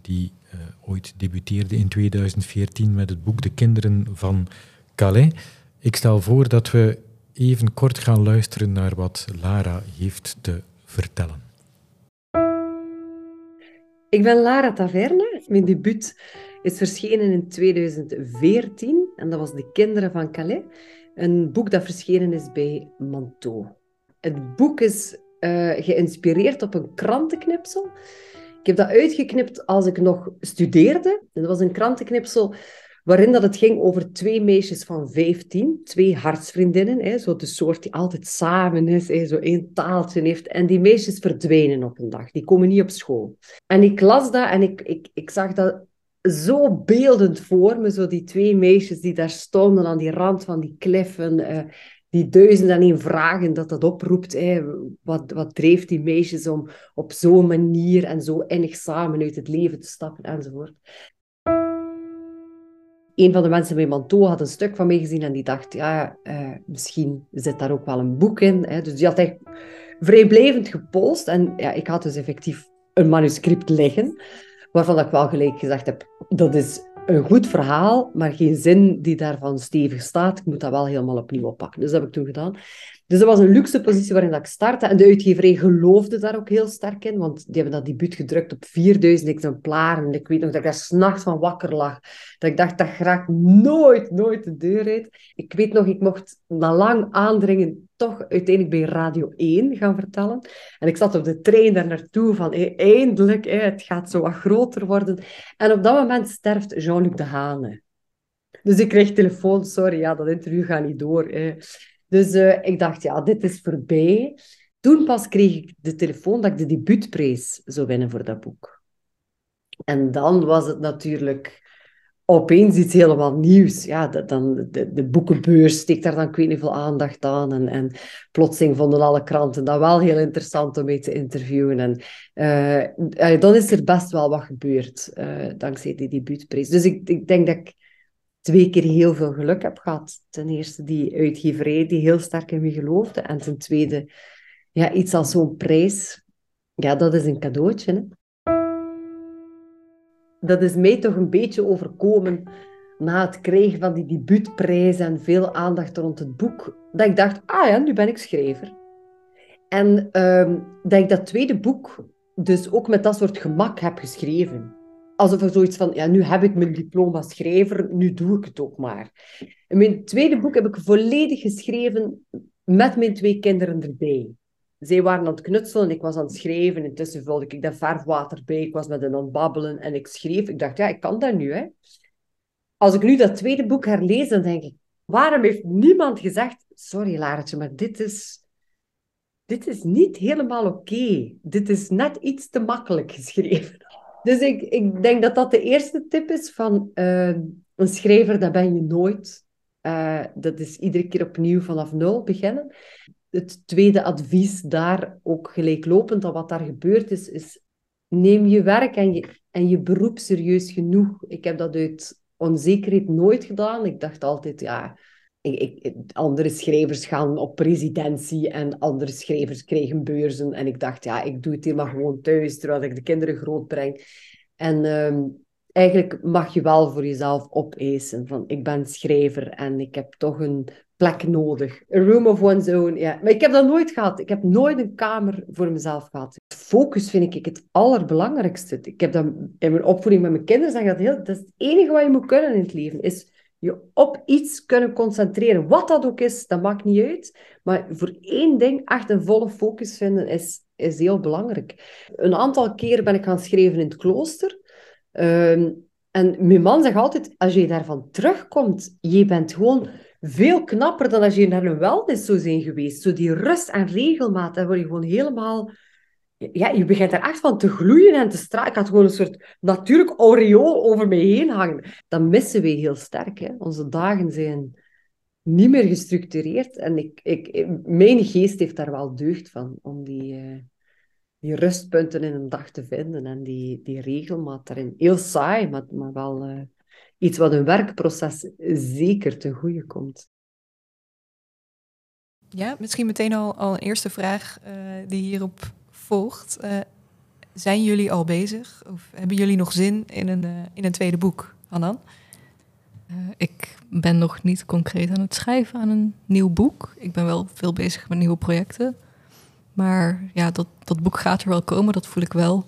die uh, ooit debuteerde in 2014 met het boek De Kinderen van Calais. Ik stel voor dat we even kort gaan luisteren naar wat Lara heeft te vertellen. Ik ben Lara Taverne. Mijn debuut is verschenen in 2014 en dat was De Kinderen van Calais. Een boek dat verschenen is bij Manteau. Het boek is uh, geïnspireerd op een krantenknipsel ik heb dat uitgeknipt als ik nog studeerde. En dat was een krantenknipsel waarin dat het ging over twee meisjes van 15, twee hartsvriendinnen, hè, zo de soort die altijd samen is, hè, zo één taaltje heeft. En die meisjes verdwijnen op een dag, die komen niet op school. En ik las dat en ik, ik, ik zag dat zo beeldend voor me, zo die twee meisjes die daar stonden aan die rand van die kliffen, uh, die duizend en vragen dat dat oproept. Hè. Wat, wat dreef die meisjes om op zo'n manier en zo innig samen uit het leven te stappen enzovoort. Een van de mensen bij Manto had een stuk van mij gezien en die dacht, ja, uh, misschien zit daar ook wel een boek in. Hè. Dus die had echt vrijblijvend gepost. En ja, ik had dus effectief een manuscript liggen, waarvan ik wel gelijk gezegd heb, dat is een goed verhaal, maar geen zin die daarvan stevig staat. Ik moet dat wel helemaal opnieuw oppakken. Dus dat heb ik toen gedaan. Dus dat was een luxe positie waarin dat ik startte. En de uitgeverij geloofde daar ook heel sterk in, want die hebben dat debuut gedrukt op 4000 exemplaren. En ik weet nog dat ik daar s'nachts van wakker lag. Dat ik dacht, dat graag nooit, nooit de deur uit. Ik weet nog, ik mocht na lang aandringen toch uiteindelijk bij Radio 1 gaan vertellen. En ik zat op de trein daar naartoe van, eindelijk, het gaat zo wat groter worden. En op dat moment sterft Jean-Luc de Hane. Dus ik kreeg telefoon, sorry, ja, dat interview gaat niet door. Dus uh, ik dacht, ja, dit is voorbij. Toen pas kreeg ik de telefoon dat ik de debuutprijs zou winnen voor dat boek. En dan was het natuurlijk opeens iets helemaal nieuws. Ja, dan, de, de boekenbeurs steekt daar dan ik niet veel aandacht aan. En, en plotseling vonden alle kranten dat wel heel interessant om mee te interviewen. En uh, dan is er best wel wat gebeurd, uh, dankzij die debuutprijs. Dus ik, ik denk dat ik twee keer heel veel geluk heb gehad. Ten eerste die uitgeverij die heel sterk in me geloofde. En ten tweede, ja, iets als zo'n prijs. Ja, dat is een cadeautje. Hè? dat is mij toch een beetje overkomen na het krijgen van die debuutprijs en veel aandacht rond het boek, dat ik dacht, ah ja, nu ben ik schrijver. En uh, dat ik dat tweede boek dus ook met dat soort gemak heb geschreven. Alsof er zoiets van, ja, nu heb ik mijn diploma schrijver, nu doe ik het ook maar. En mijn tweede boek heb ik volledig geschreven met mijn twee kinderen erbij zij waren aan het knutselen en ik was aan het schrijven. Intussen vulde ik dat verfwater bij. Ik was met hen aan het babbelen en ik schreef. Ik dacht, ja, ik kan dat nu. Hè. Als ik nu dat tweede boek herlees, dan denk ik... Waarom heeft niemand gezegd... Sorry, Laretje, maar dit is... Dit is niet helemaal oké. Dit is net iets te makkelijk geschreven. Dus ik, ik denk dat dat de eerste tip is van uh, een schrijver, dat ben je nooit. Uh, dat is iedere keer opnieuw vanaf nul beginnen het tweede advies daar ook gelijklopend aan wat daar gebeurd is, is neem je werk en je, en je beroep serieus genoeg. Ik heb dat uit onzekerheid nooit gedaan. Ik dacht altijd, ja, ik, andere schrijvers gaan op presidentie en andere schrijvers krijgen beurzen. En ik dacht, ja, ik doe het helemaal gewoon thuis, terwijl ik de kinderen grootbreng. En ehm, eigenlijk mag je wel voor jezelf opeisen van, ik ben schrijver en ik heb toch een plek nodig. A room of one's own, ja. Maar ik heb dat nooit gehad. Ik heb nooit een kamer voor mezelf gehad. Focus vind ik het allerbelangrijkste. Ik heb dat in mijn opvoeding met mijn kinderen zeg dat heel... Dat is het enige wat je moet kunnen in het leven, is je op iets kunnen concentreren. Wat dat ook is, dat maakt niet uit. Maar voor één ding echt een volle focus vinden is, is heel belangrijk. Een aantal keren ben ik gaan schrijven in het klooster. Ehm, en mijn man zegt altijd, als je daarvan terugkomt, je bent gewoon veel knapper dan als je naar een wellness zou zijn geweest. Zo die rust en regelmaat, dan word je gewoon helemaal... Ja, je begint er echt van te gloeien en te stralen. Ik had gewoon een soort natuurlijk aureool over me heen hangen. Dat missen we heel sterk. Hè? Onze dagen zijn niet meer gestructureerd. En ik, ik, mijn geest heeft daar wel deugd van, om die, uh, die rustpunten in een dag te vinden en die, die regelmaat daarin. Heel saai, maar, maar wel... Uh, iets wat een werkproces zeker ten goede komt. Ja, misschien meteen al, al een eerste vraag uh, die hierop volgt. Uh, zijn jullie al bezig of hebben jullie nog zin in een, uh, in een tweede boek, Hanan? ik ben nog niet concreet aan het schrijven aan een nieuw boek. Ik ben wel veel bezig met nieuwe projecten. Maar ja, dat, dat boek gaat er wel komen, dat voel ik wel.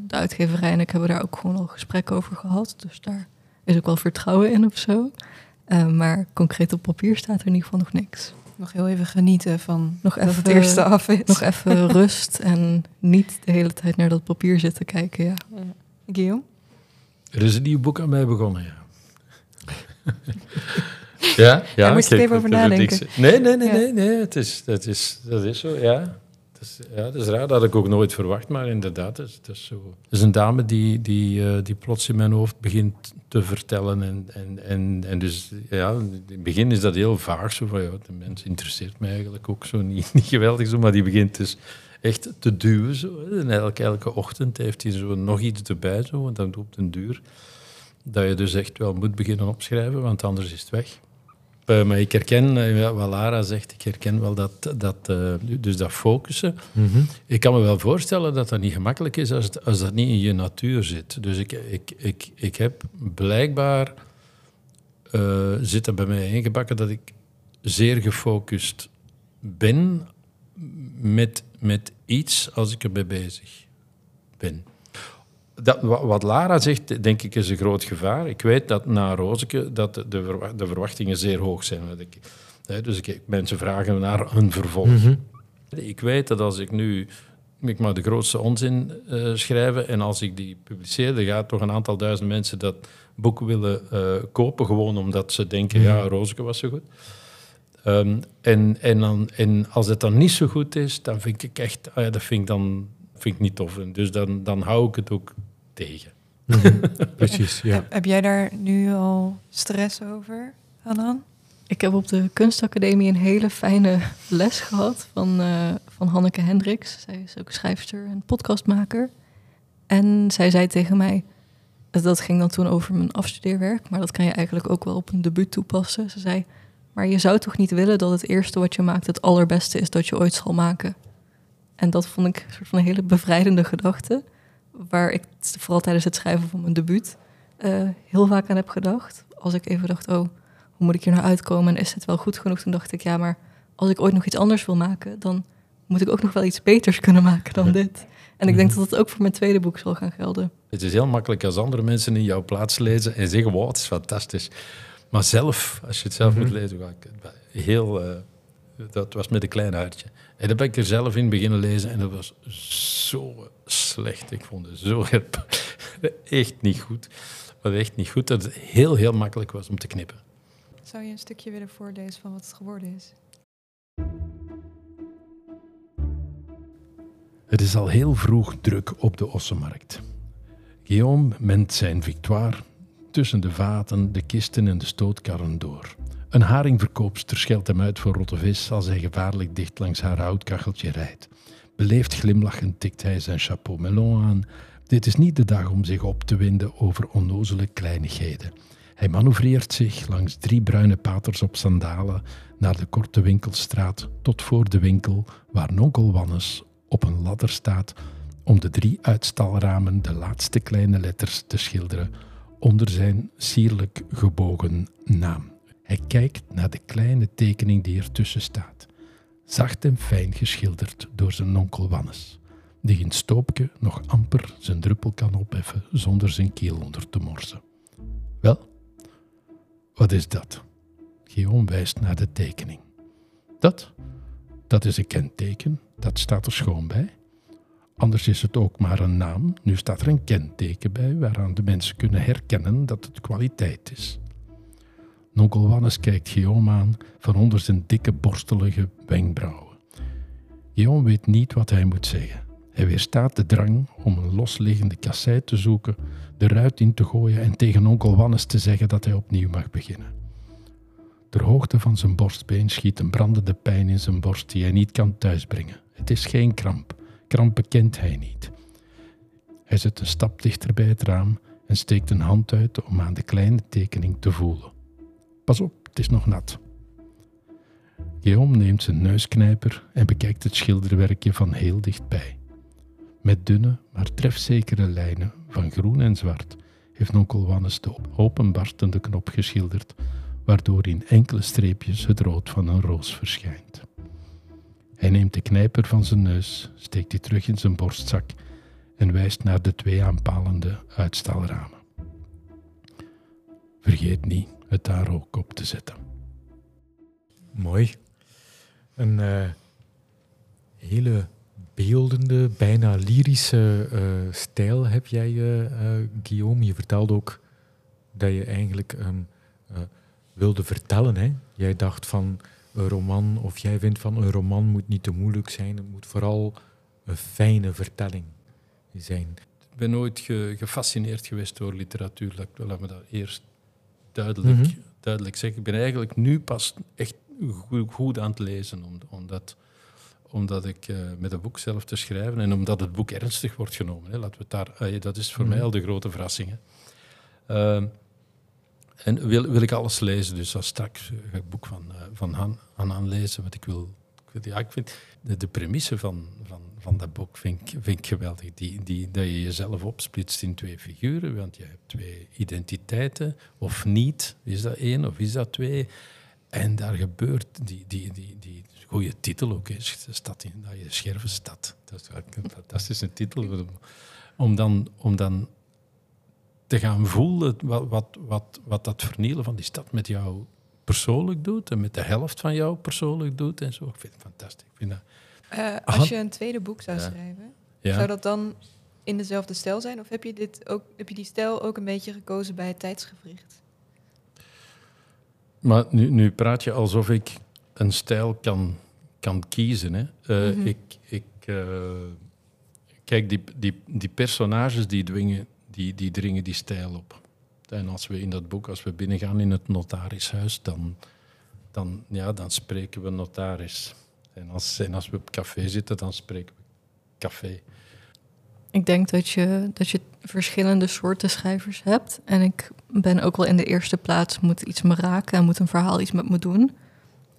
de uitgeverij en ik hebben daar ook gewoon al gesprekken over gehad. Dus daar is ook wel vertrouwen in of zo. Maar concreet op papier staat er in ieder geval nog niks. Nog heel even genieten van nog even, het eerste af is. Nog even rust en niet de hele tijd naar dat papier zitten kijken. Ja. ja. Guillaume? Er is een nieuw boek aan mij begonnen, ja. ja, ja. Daar moest je even over nadenken. Nee, nee, nee, nee, nee. Het is, dat, is, dat is zo, ja. Dat is, ja, dat is raar, dat had ik ook nooit verwacht, maar inderdaad, het is, het is zo. Het is een dame die, die, uh, die plots in mijn hoofd begint te vertellen. En, en, en, en dus, ja, in het begin is dat heel vaag, zo van, ja, de mens interesseert mij eigenlijk ook zo niet, niet geweldig, zo, maar die begint dus echt te duwen. Zo. En elke, elke ochtend heeft hij zo nog iets erbij, zo, want dan op een duur dat je dus echt wel moet beginnen opschrijven, want anders is het weg. Uh, maar ik herken, uh, wat Lara zegt, ik herken wel dat, dat, uh, dus dat focussen. Mm -hmm. Ik kan me wel voorstellen dat dat niet gemakkelijk is als, het, als dat niet in je natuur zit. Dus ik, ik, ik, ik heb blijkbaar, zit dat bij mij ingebakken, dat ik zeer gefocust ben met, met iets als ik erbij bezig ben dat, wat Lara zegt, denk ik, is een groot gevaar. Ik weet dat na Rozeke dat de, de verwachtingen zeer hoog zijn. Ik, dus ik, mensen vragen naar een vervolg. Mhm. Ik weet dat als ik nu ik mag de grootste onzin uh, schrijven en als ik die publiceer, dan gaat toch een aantal duizend mensen dat boek willen uh, kopen, gewoon omdat ze denken, ja, mhm. Rozeke was zo goed. Um, en, en, dan, en als het dan niet zo goed is, dan vind ik echt, ah ja, dat vind ik dan vind ik niet tof. En dus dan, dan hou ik het ook tegen. Precies, ja. Heb, heb jij daar nu al stress over, Hanan? Ik heb op de kunstacademie een hele fijne les gehad van, eh, van Hanneke Hendricks. Zij is ook schrijfster en podcastmaker. En zij zei tegen mij, dat ging dan toen over mijn afstudeerwerk, maar dat kan je eigenlijk ook wel op een debuut toepassen. Ze zei, maar je zou toch niet willen dat het eerste wat je maakt het allerbeste is dat je ooit zal maken. En dat vond ik een soort van een hele bevrijdende gedachte, waar ik vooral tijdens het schrijven van mijn debuut uh, heel vaak aan heb gedacht. Als ik even dacht, oh, hoe moet ik hier nou uitkomen en is het wel goed genoeg? Toen dacht ik, ja, maar als ik ooit nog iets anders wil maken, dan moet ik ook nog wel iets beters kunnen maken dan dit. En ik denk dat dat ook voor mijn tweede boek zal gaan gelden. Het is heel makkelijk als andere mensen in jouw plaats lezen en zeggen, wow, het is fantastisch. Maar zelf, als je het zelf moet mhm. lezen, heel, uh, dat was met een klein hartje. En dan ben ik er zelf in beginnen lezen en dat was zo slecht. Ik vond het zo echt niet goed. Maar echt niet goed dat het heel, heel makkelijk was om te knippen. Zou je een stukje willen voorlezen van wat het geworden is? Het is al heel vroeg druk op de ossenmarkt. Guillaume ment zijn victoire tussen de vaten, de kisten en de stootkarren door. Een haringverkoopster scheldt hem uit voor rotte vis als hij gevaarlijk dicht langs haar houtkacheltje rijdt. Beleefd glimlachend tikt hij zijn chapeau melon aan. Dit is niet de dag om zich op te winden over onnozele kleinigheden. Hij manoeuvreert zich langs drie bruine paters op sandalen naar de korte winkelstraat tot voor de winkel waar nonkel Wannes op een ladder staat om de drie uitstalramen de laatste kleine letters te schilderen onder zijn sierlijk gebogen naam. Hij kijkt naar de kleine tekening die ertussen staat, zacht en fijn geschilderd door zijn onkel Wannes, die in Stoopke nog amper zijn druppel kan opheffen zonder zijn keel onder te morsen. Wel, wat is dat? Guillaume wijst naar de tekening. Dat? Dat is een kenteken, dat staat er schoon bij. Anders is het ook maar een naam. Nu staat er een kenteken bij waaraan de mensen kunnen herkennen dat het kwaliteit is. Nonkel Wannes kijkt Guillaume aan van onder zijn dikke borstelige wenkbrauwen. Guillaume weet niet wat hij moet zeggen. Hij weerstaat de drang om een losliggende kassei te zoeken, de ruit in te gooien en tegen onkel Wannes te zeggen dat hij opnieuw mag beginnen. Ter hoogte van zijn borstbeen schiet een brandende pijn in zijn borst die hij niet kan thuisbrengen. Het is geen kramp. Krampen kent hij niet. Hij zet een stap dichter bij het raam en steekt een hand uit om aan de kleine tekening te voelen. Pas op, het is nog nat. Guillaume neemt zijn neusknijper en bekijkt het schilderwerkje van heel dichtbij. Met dunne, maar trefzekere lijnen van groen en zwart heeft onkel Wannes de openbarstende knop geschilderd, waardoor in enkele streepjes het rood van een roos verschijnt. Hij neemt de knijper van zijn neus, steekt die terug in zijn borstzak en wijst naar de twee aanpalende uitstalramen. Vergeet niet het daar ook op te zetten. Mooi. Een uh, hele beeldende, bijna lyrische uh, stijl heb jij, uh, Guillaume. Je vertelde ook dat je eigenlijk um, wilde vertellen. Hè? Jij dacht van een roman, of jij vindt van een roman moet niet te moeilijk zijn, het moet vooral een fijne vertelling zijn. Ik ben nooit gefascineerd geweest door literatuur, laat me dat eerst duidelijk, mhm. duidelijk zeggen. Ik ben eigenlijk nu pas echt goed, aan het lezen, omdat, omdat ik uh, met een boek zelf te schrijven en omdat het boek ernstig wordt genomen. Hè. Laten we daar, uh, dat is voor mhm. mij al de grote verrassing. Uh, en wil, wil ik alles lezen, dus als straks ga ik het boek van, uh, van Han, Han lezen, wat ik wil. Ja, ik vind de, de premisse van, van, van dat boek vind ik, vind ik geweldig. Die, die, dat je jezelf opsplitst in twee figuren, want je hebt twee identiteiten, of niet. Is dat één of is dat twee? En daar gebeurt die, die, die, die goede titel ook is. Stad in dat je Schervenstad. Dat is een fantastische titel. Om dan, om dan te gaan voelen wat, wat, wat, dat vernielen van die stad met jou persoonlijk doet en met de helft van jou persoonlijk doet en zo. Ik vind het fantastisch. Vind. Uh, als je een tweede boek zou schrijven, zou dat dan in dezelfde stijl zijn? Of heb je, dit ook, heb je die stijl ook een beetje gekozen bij het tijdsgevricht? Maar nu, nu praat je alsof ik een stijl kan, kan kiezen. Hè. Uh, Ik, ik uh, kijk, die, die, die personages die dwingen die, die dringen die stijl op. En als we in dat boek, als we binnengaan in het notarishuis, dan, dan, ja, dan spreken we notaris. En als, en als we op café zitten, dan spreken we café. Ik denk dat je, dat je verschillende soorten schrijvers hebt. En ik ben ook wel in de eerste plaats, moet iets me raken en moet een verhaal iets met me doen.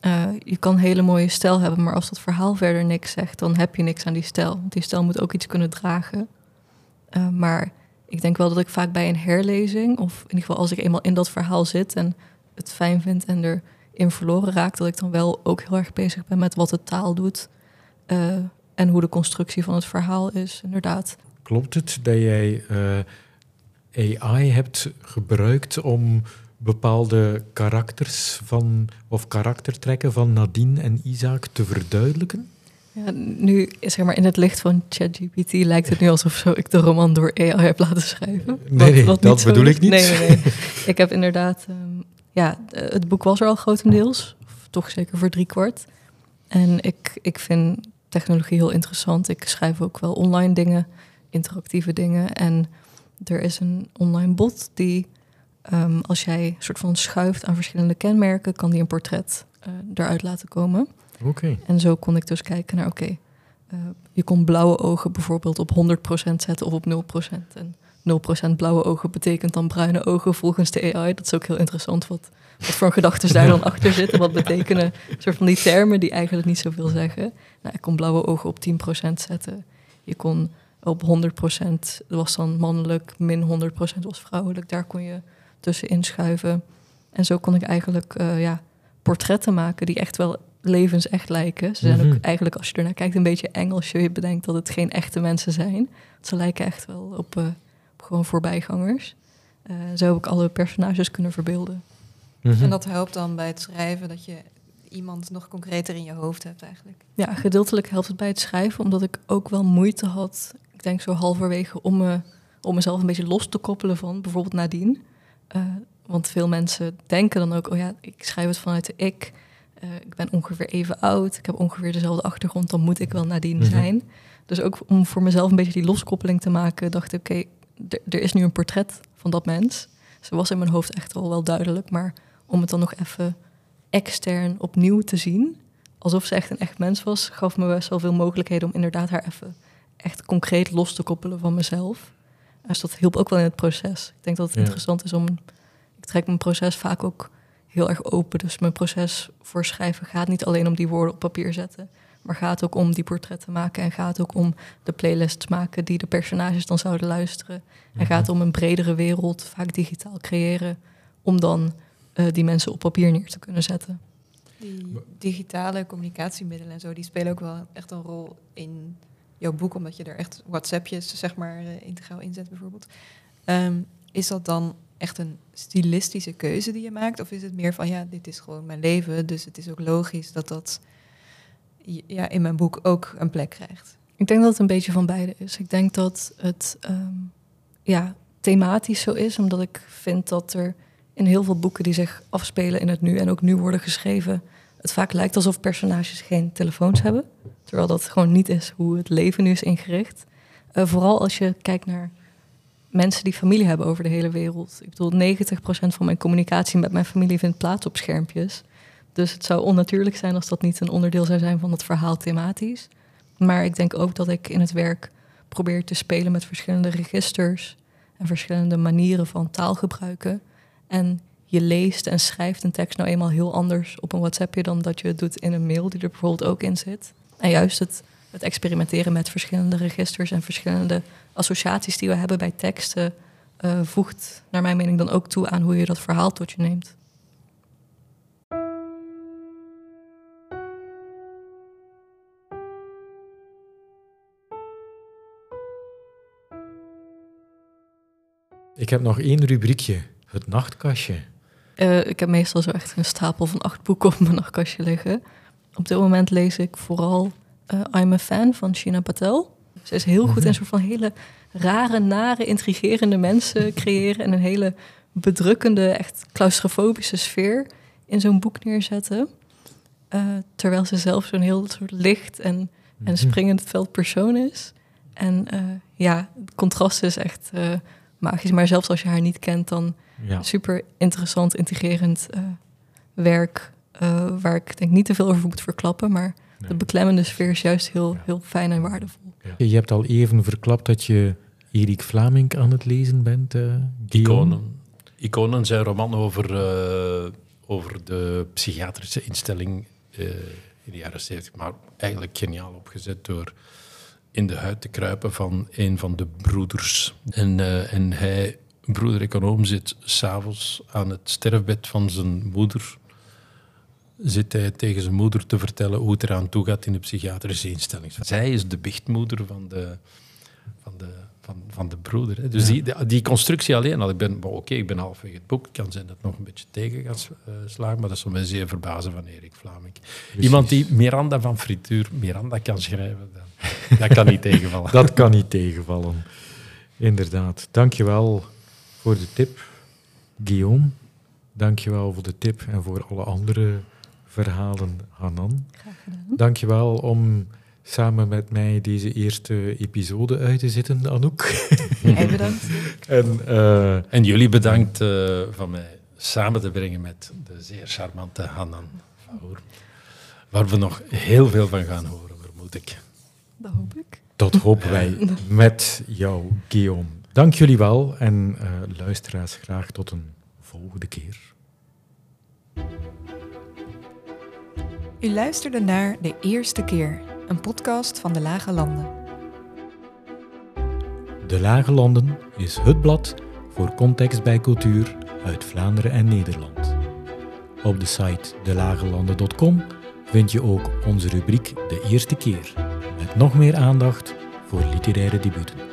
Uh, je kan hele mooie stijl hebben, maar als dat verhaal verder niks zegt, dan heb je niks aan die stijl. Die stijl moet ook iets kunnen dragen. Uh, maar ik denk wel dat ik vaak bij een herlezing, of in ieder geval als ik eenmaal in dat verhaal zit en het fijn vind en erin verloren raak, dat ik dan wel ook heel erg bezig ben met wat de taal doet uh, en hoe de constructie van het verhaal is, inderdaad. Klopt het dat jij AI hebt gebruikt om bepaalde karakters van, of karaktertrekken van Nadine en Isaac te verduidelijken? Ja, nu, zeg maar, in het licht van ChatGPT lijkt het nu alsof zo ik de roman door AI heb laten schrijven. Nee, wat, dat bedoel ik niet. Nee, nee, nee. ik heb inderdaad, um, ja, het boek was er al grotendeels, of toch zeker voor drie kwart. En ik, ik vind technologie heel interessant. Ik schrijf ook wel online dingen, interactieve dingen. En er is een online bot die Um, als jij een soort van schuift aan verschillende kenmerken, kan die een portret uh, eruit laten komen. Oké. En zo kon ik dus kijken naar, oké, okay, uh, je kon blauwe ogen bijvoorbeeld op 100% zetten of op 0%. En 0% blauwe ogen betekent dan bruine ogen volgens de AI. Dat is ook heel interessant wat, wat voor gedachten daar dan achter zitten. Wat betekenen soort van die termen die eigenlijk niet zoveel zeggen. Nou, ik kon blauwe ogen op 10% zetten. Je kon op 100% was dan mannelijk, min 100% was vrouwelijk. Daar kon je tussen inschuiven. En zo kon ik eigenlijk uh, ja, portretten maken die echt wel levensecht lijken. Ze zijn ook Mhm. eigenlijk, als je ernaar kijkt, een beetje eng als je bedenkt dat het geen echte mensen zijn. Ze lijken echt wel op, uh, op gewoon voorbijgangers. Uh, zo heb ik alle personages kunnen verbeelden. Mhm. En dat helpt dan bij het schrijven dat je iemand nog concreter in je hoofd hebt eigenlijk. Ja, gedeeltelijk helpt het bij het schrijven, omdat ik ook wel moeite had, ik denk zo halverwege, om, me, om mezelf een beetje los te koppelen van bijvoorbeeld Nadine. Uh, want veel mensen denken dan ook, oh ja, ik schrijf het vanuit de ik. Uh, ik ben ongeveer even oud, ik heb ongeveer dezelfde achtergrond, dan moet ik wel Nadine Mhm. zijn. Dus ook om voor mezelf een beetje die loskoppeling te maken, dacht ik, oké, er is nu een portret van dat mens. Ze was in mijn hoofd echt al wel duidelijk, maar om het dan nog even extern opnieuw te zien, alsof ze echt een echt mens was, gaf me best wel veel mogelijkheden om inderdaad haar even echt concreet los te koppelen van mezelf. Dus dat hielp ook wel in het proces. Ik denk dat het Ja. interessant is om. Ik trek mijn proces vaak ook heel erg open. Dus mijn proces voor schrijven gaat niet alleen om die woorden op papier zetten. Maar gaat ook om die portretten maken. En gaat ook om de playlists maken die de personages dan zouden luisteren. En Mhm. gaat om een bredere wereld, vaak digitaal creëren. Om dan eh, die mensen op papier neer te kunnen zetten. Die digitale communicatiemiddelen en zo, die spelen ook wel echt een rol in jouw boek, omdat je er echt WhatsAppjes zeg maar eh, integraal inzet bijvoorbeeld. Ehm, is dat dan echt een stilistische keuze die je maakt? Of is het meer van ja, dit is gewoon mijn leven, dus het is ook logisch dat dat ja, in mijn boek ook een plek krijgt? Ik denk dat het een beetje van beide is. Ik denk dat het ehm, ja, thematisch zo is, omdat ik vind dat er in heel veel boeken die zich afspelen in het nu en ook nu worden geschreven, het vaak lijkt alsof personages geen telefoons hebben. Terwijl dat gewoon niet is hoe het leven nu is ingericht. Uh, vooral als je kijkt naar mensen die familie hebben over de hele wereld. Ik bedoel, 90% van mijn communicatie met mijn familie vindt plaats op schermpjes. Dus het zou onnatuurlijk zijn als dat niet een onderdeel zou zijn van het verhaal thematisch. Maar ik denk ook dat ik in het werk probeer te spelen met verschillende registers en verschillende manieren van taal gebruiken. En je leest en schrijft een tekst nou eenmaal heel anders op een WhatsAppje dan dat je het doet in een mail die er bijvoorbeeld ook in zit. En juist het, het experimenteren met verschillende registers en verschillende associaties die we hebben bij teksten uh, voegt naar mijn mening dan ook toe aan hoe je dat verhaal tot je neemt. Ik heb nog één rubriekje, het nachtkastje. Uh, ik heb meestal zo echt een stapel van acht boeken op mijn nachtkastje liggen. Op dit moment lees ik vooral uh, I'm a Fan van Shina Patel. Ze is heel goed in een soort van hele rare, nare, intrigerende mensen creëren... en een hele bedrukkende, echt claustrofobische sfeer in zo'n boek neerzetten. Uh, terwijl ze zelf zo'n heel soort licht en, en springend veld persoon is. En ja, het contrast is echt magisch. Maar zelfs als je haar niet kent, dan Ja. super interessant, integrerend eh, werk. eh, waar ik denk niet te veel over moet verklappen. Maar Nee. de beklemmende sfeer is juist heel, Ja. heel fijn en waardevol. Je hebt al even verklapt dat je Erik Vlaming aan het lezen bent. eh Guillaume. Iconen. Iconen zijn roman over, eh, over de psychiatrische instelling eh, in de jaren 70. Maar eigenlijk geniaal opgezet door in de huid te kruipen van een van de broeders. En, eh, en hij, broeder-econoom, zit s'avonds aan het sterfbed van zijn moeder. Zit hij tegen zijn moeder te vertellen hoe het eraan toe gaat in de psychiatrische instelling. Zij is de biechtmoeder van de, van de, van, van de broeder. Hè. Dus die, die, die constructie alleen al. Ik ben, oké, ik ben halfweg het boek. Het kan zijn dat het nog een beetje tegen gaat eh, slagen, maar dat zal mij zeer verbazen van Erik Vlaming. Iemand die Miranda van Frituur Miranda kan schrijven, dat kan niet tegenvallen. Dat kan niet tegenvallen. Inderdaad. Dankjewel voor de tip, Guillaume. Dankjewel voor de tip en voor alle andere verhalen, Hanan. Graag gedaan. Dankjewel om samen met mij deze eerste episode uit te zitten, Anouk. Jij bedankt. En eh, En jullie bedankt eh, van mij samen te brengen met de zeer charmante Hanan. Waar we nog heel veel van gaan horen, vermoed ik. Dat hoop ik. dat hopen wij met jou, Guillaume. Dank jullie wel en eh, luisteraars graag tot een volgende keer. U luisterde naar De Eerste Keer, een podcast van De Lage Landen. De Lage Landen is het blad voor context bij cultuur uit Vlaanderen en Nederland. Op de site delagelanden.com vind je ook onze rubriek De Eerste Keer, met nog meer aandacht voor literaire debuten.